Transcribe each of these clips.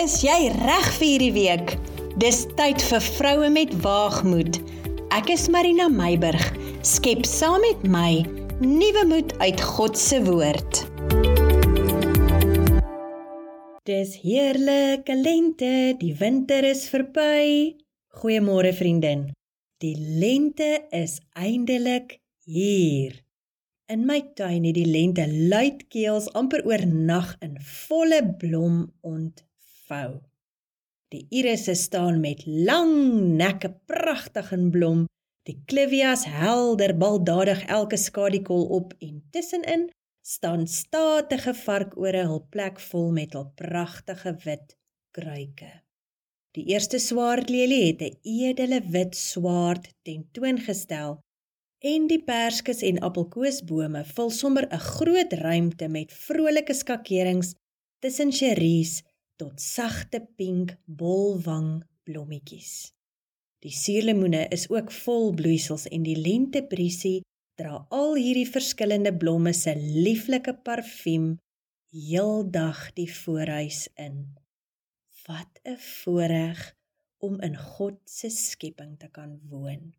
Is jy reg vir hierdie week? Dis tyd vir vroue met waagmoed. Ek is Marina Meiburg. Skep saam met my nuwe moed uit God se woord. Dis heerlike lente, die winter is verby. Goeiemôre vriendin. Die lente is eindelik hier. In my tuin het die lente luidkeels amper oornag in volle blom ont vou. Die irisse staan met lang nekke pragtig in blom. Die clivias helder baldadig elke skadikol op en tussenin staan statige varkore hul plek vol met hul pragtige wit kruike. Die eerste swaardlelie het 'n edele wit swaard tentoongestel en die perskes en appelkoesbome vul sommer 'n groot ruimte met vrolike skakerings tussen cherries tot sagte pink bolwang blommetjies. Die suurlemoene is ook vol bloeisels en die lentebriesie dra al hierdie verskillende blomme se lieflike parfuum heeldag die voorhuis in. Wat 'n voorreg om in God se skepping te kan woon.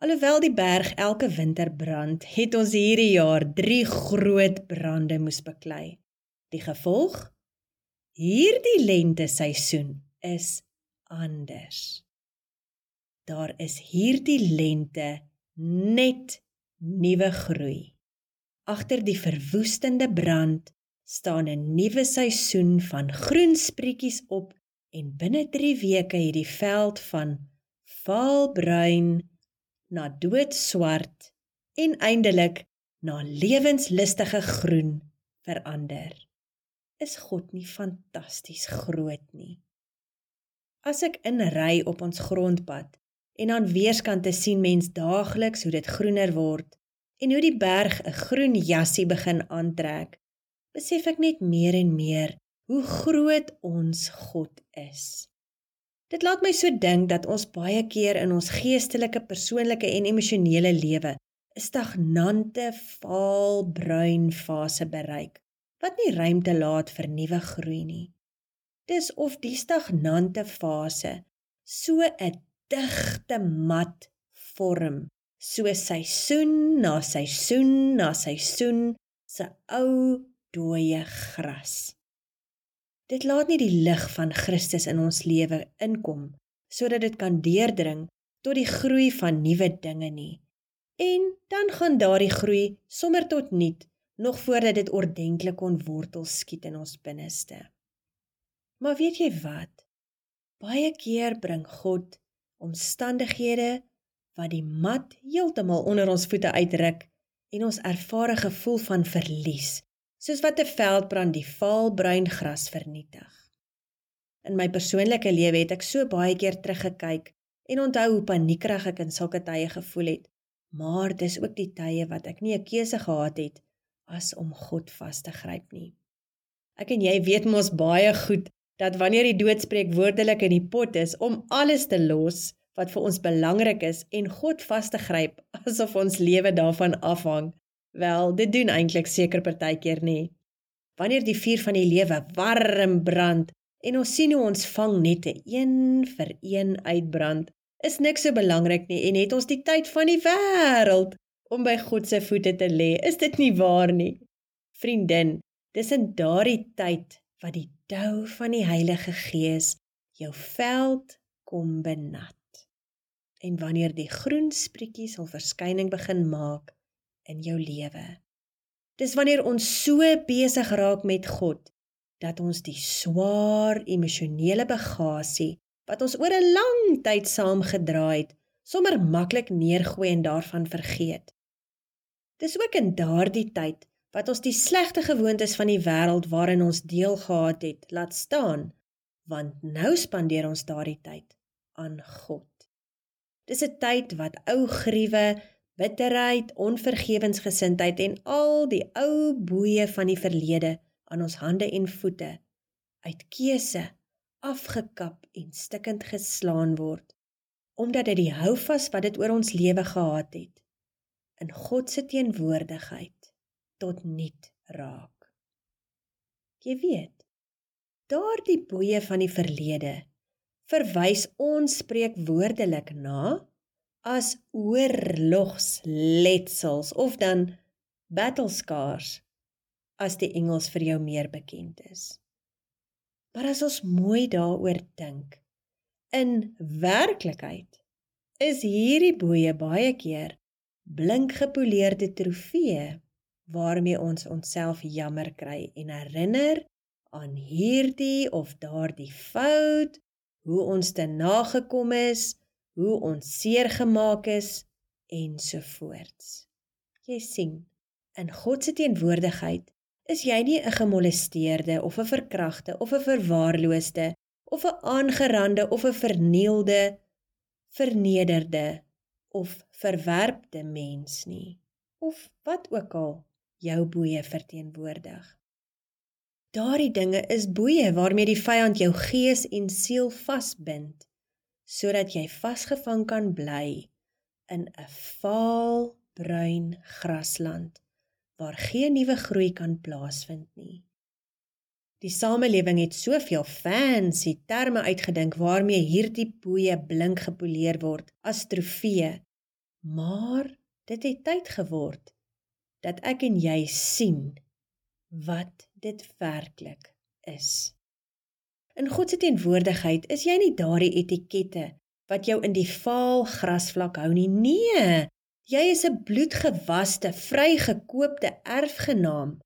Alhoewel die berg elke winter brand, het ons hierdie jaar 3 groot brande moes beklei. Die gevolg Hierdie lente seisoen is anders. Daar is hierdie lente net nuwe groei. Agter die verwoestende brand staan 'n nuwe seisoen van groen sprietjies op en binne 3 weke het die veld van vaalbruin na doodswart en eindelik na lewenslustige groen verander is God nie fantasties groot nie. As ek inry op ons grondpad en aan weerskante sien mens daagliks hoe dit groener word en hoe die berg 'n groen jassie begin aantrek, besef ek net meer en meer hoe groot ons God is. Dit laat my so dink dat ons baie keer in ons geestelike, persoonlike en emosionele lewe 'n stagnante, vaal bruin fase bereik wat nie ruimte laat vir nuwe groei nie. Dis of die stagnante fase so 'n digte mat vorm, so seisoen na seisoen na seisoen se ou dooie gras. Dit laat nie die lig van Christus in ons lewe inkom sodat dit kan deurdring tot die groei van nuwe dinge nie. En dan gaan daardie groei sommer tot niet nog voordat dit ordentlik kon wortel skiet in ons binneste. Maar weet jy wat? Baie keer bring God omstandighede wat die mat heeltemal onder ons voete uitruk en ons ervare gevoel van verlies, soos wat 'n veldbrand die vaalbruin gras vernietig. In my persoonlike lewe het ek so baie keer teruggekyk en onthou hoe paniekerig ek in sulke tye gevoel het, maar dis ook die tye wat ek nie 'n keuse gehad het as om God vas te gryp nie. Ek en jy weet mos baie goed dat wanneer die doodspreek woordelik in die pot is om alles te los wat vir ons belangrik is en God vas te gryp asof ons lewe daarvan afhang, wel dit doen eintlik seker partykeer nie. Wanneer die vuur van die lewe warm brand en ons sien hoe ons vang nette een vir een uitbrand, is niks so belangrik nie en het ons die tyd van die wêreld om by God se voete te lê. Is dit nie waar nie? Vriendin, dis in daardie tyd wat die dou van die Heilige Gees jou veld kom benat. En wanneer die groen sprietjies hul verskyning begin maak in jou lewe. Dis wanneer ons so besig raak met God dat ons die swaar emosionele bagasie wat ons oor 'n lang tyd saam gedra het, sommer maklik neergooi en daarvan vergeet. Dis ook in daardie tyd wat ons die slegte gewoontes van die wêreld waarin ons deel gehad het, laat staan, want nou spandeer ons daardie tyd aan God. Dis 'n tyd wat ou gruwe, bitterheid, onvergewensgesindheid en al die ou boeye van die verlede aan ons hande en voete uit keuse afgekap en stikkend geslaan word omdat dit die houvas wat dit oor ons lewe gehad het in God se teenwoordigheid tot niet raak. Jy weet, Daardie boeye van die verlede verwys ons spreekwoordelik na as oorlogsletsels of dan battle scars as die Engels vir jou meer bekend is. Maar as ons mooi daaroor dink, in werklikheid is hierdie boeye baie keer blink gepoleerde trofee waarmee ons onsself jammer kry en herinner aan hierdie of daardie fout, hoe ons te nagekom is, hoe ons seer gemaak is ensovoorts. Jy sien, in God se teenwoordigheid is jy nie 'n gemolesteerde of 'n verkragte of 'n verwaarloosde of 'n aangerande of 'n vernielde vernederde of verwerpte mens nie of wat ook al jou boeye verteenwoordig. Daardie dinge is boeye waarmee die vyand jou gees en siel vasbind sodat jy vasgevang kan bly in 'n vaal bruin grasland waar geen nuwe groei kan plaasvind nie. Die samelewing het soveel fancy terme uitgedink waarmee hierdie boeye blink gepoleer word as trofee. Maar dit het tyd geword dat ek en jy sien wat dit werklik is. In God se teenwoordigheid is jy nie daardie etikette wat jou in die vaal grasvlak hou nie. Nee, jy is 'n bloedgewaste, vrygekoopte erfgenaam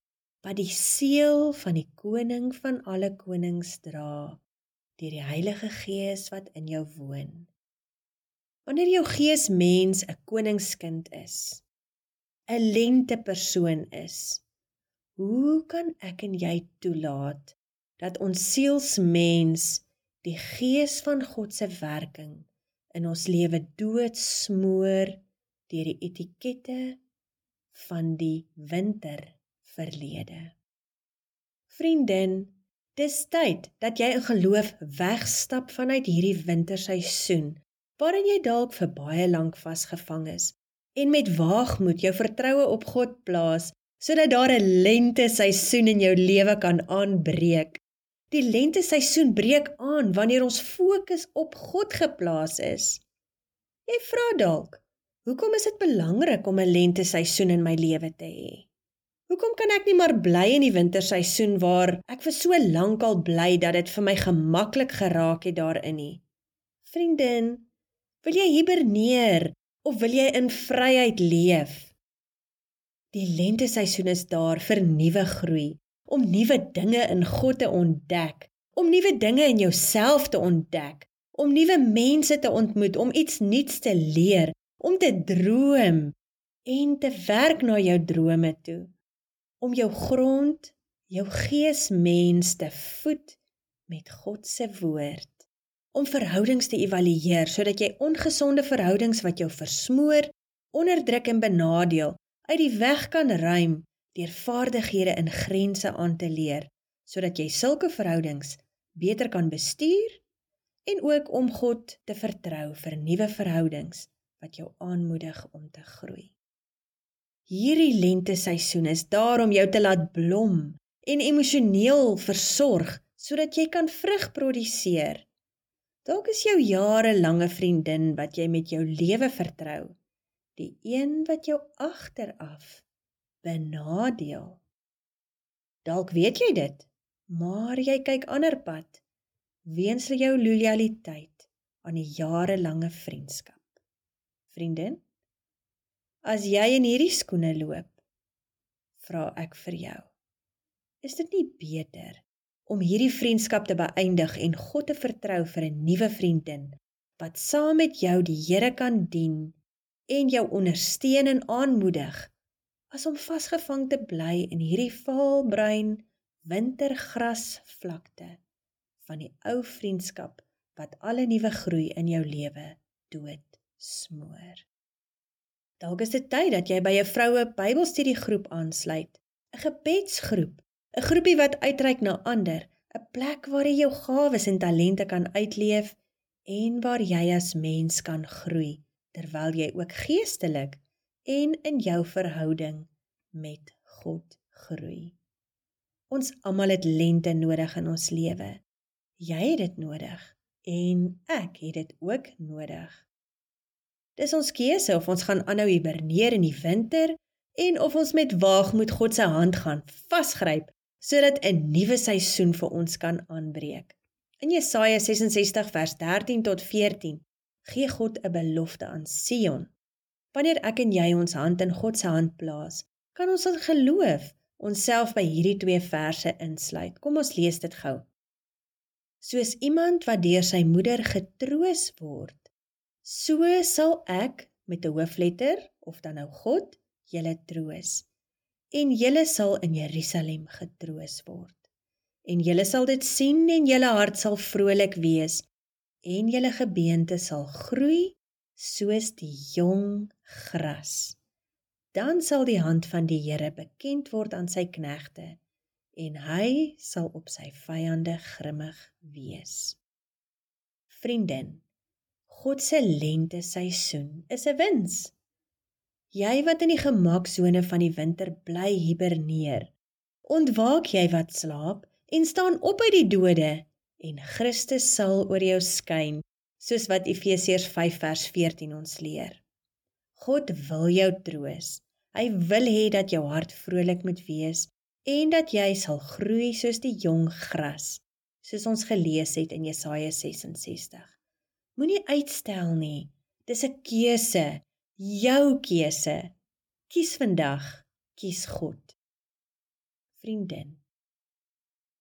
wat die seël van die koning van alle konings dra deur die Heilige Gees wat in jou woon. Wanneer jou gees mens 'n koningskind is, 'n lente persoon is, hoe kan ek en jy toelaat dat ons sielsmens die gees van God se werking in ons lewe doodsmoor deur die etikette van die winter verlede. Vriendin, dis tyd dat jy in geloof wegstap vanuit hierdie winterseisoen waarin jy dalk vir baie lank vasgevang is en met waagmoed jou vertroue op God plaas sodat daar 'n lente seisoen in jou lewe kan aanbreek. Die lente seisoen breek aan wanneer ons fokus op God geplaas is. Jy vra dalk, hoekom is dit belangrik om 'n lente seisoen in my lewe te hê? Hoekom kan ek nie maar bly in die winterseisoen waar ek vir so lank al bly dat dit vir my gemaklik geraak het daarin nie? Vriendin, wil jy hiberneer of wil jy in vryheid leef? Die lenteseisoen is daar vir nuwe groei, om nuwe dinge in God te ontdek, om nuwe dinge in jouself te ontdek, om nuwe mense te ontmoet, om iets nuuts te leer, om te droom en te werk na jou drome toe om jou grond, jou geesmens te voed met God se woord. Om verhoudings te evalueer sodat jy ongesonde verhoudings wat jou versmoor, onderdruk en benadeel, uit die weg kan ruim deur vaardighede in grense aan te leer, sodat jy sulke verhoudings beter kan bestuur en ook om God te vertrou vir nuwe verhoudings wat jou aanmoedig om te groei. Hierdie lente seisoen is daar om jou te laat blom en emosioneel versorg sodat jy kan vrug produseer. Dalk is jou jarelange vriendin wat jy met jou lewe vertrou, die een wat jou agteraf benadeel. Dalk weet jy dit, maar jy kyk ander pad weens jou lojaliteit aan 'n jarelange vriendskap. Vriendin, As jy in hierdie skoene loop, vra ek vir jou. Is dit nie beter om hierdie vriendskap te beëindig en God te vertrou vir 'n nuwe vriendin wat saam met jou die Here kan dien en jou ondersteun en aanmoedig as om vasgevang te bly in hierdie vaalbruin wintergrasvlakte van die ou vriendskap wat alle nuwe groei in jou lewe dood smoor. Dalk is dit tyd dat jy by 'n vroue Bybelstudiegroep aansluit, 'n gebedsgroep, 'n groepie wat uitreik na ander, 'n plek waar jy jou gawes en talente kan uitleef en waar jy as mens kan groei terwyl jy ook geestelik en in jou verhouding met God groei. Ons almal het lente nodig in ons lewe. Jy het dit nodig en ek het dit ook nodig. Dis ons keuse of ons gaan aanhou hiberneer in die winter en of ons met waagmoed God se hand gaan vasgryp sodat 'n nuwe seisoen vir ons kan aanbreek. In Jesaja 66 vers 13 tot 14 gee God 'n belofte aan Sion. Wanneer ek en jy ons hand in God se hand plaas, kan ons in geloof onsself by hierdie twee verse insluit. Kom ons lees dit gou. Soos iemand wat deur sy moeder getroos word, so sal ek met 'n hoofletter of dan nou God julle troos. En julle sal in Jerusalem getroos word. En julle sal dit sien en julle hart sal vrolik wees en julle gebeente sal groei soos die jong gras. Dan sal die hand van die Here bekend word aan sy knegte en hy sal op sy vyande grimmig wees. Vriendin, God se lente seisoen is 'n wins. Jy wat in die gemaksone van die winter bly hiberneer, ontwaak jy wat slaap en staan op uit die dode en Christus sal oor jou skyn, soos wat Efesiërs 5 vers 14 ons leer. God wil jou troos. Hy wil hê dat jou hart vrolik moet wees en dat jy sal groei soos die jong gras, soos ons gelees het in Jesaja 66. Moenie uitstel nie. Dis 'n keuse, jou keuse. Kies vandag, kies God. Vriendin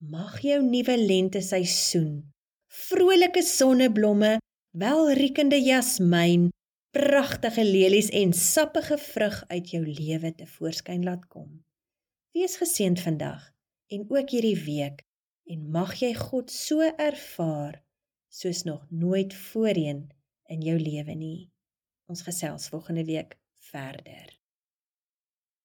Mag jou nuwe lente seisoen vrolike sonneblomme, welriekende jasmiin, pragtige lelies en sappige vrug uit jou lewe te voorskyn laat kom. Wees geseënd vandag en ook hierdie week en mag jy God so ervaar soos nog nooit voorheen in jou lewe nie. Ons gesels volgende week verder.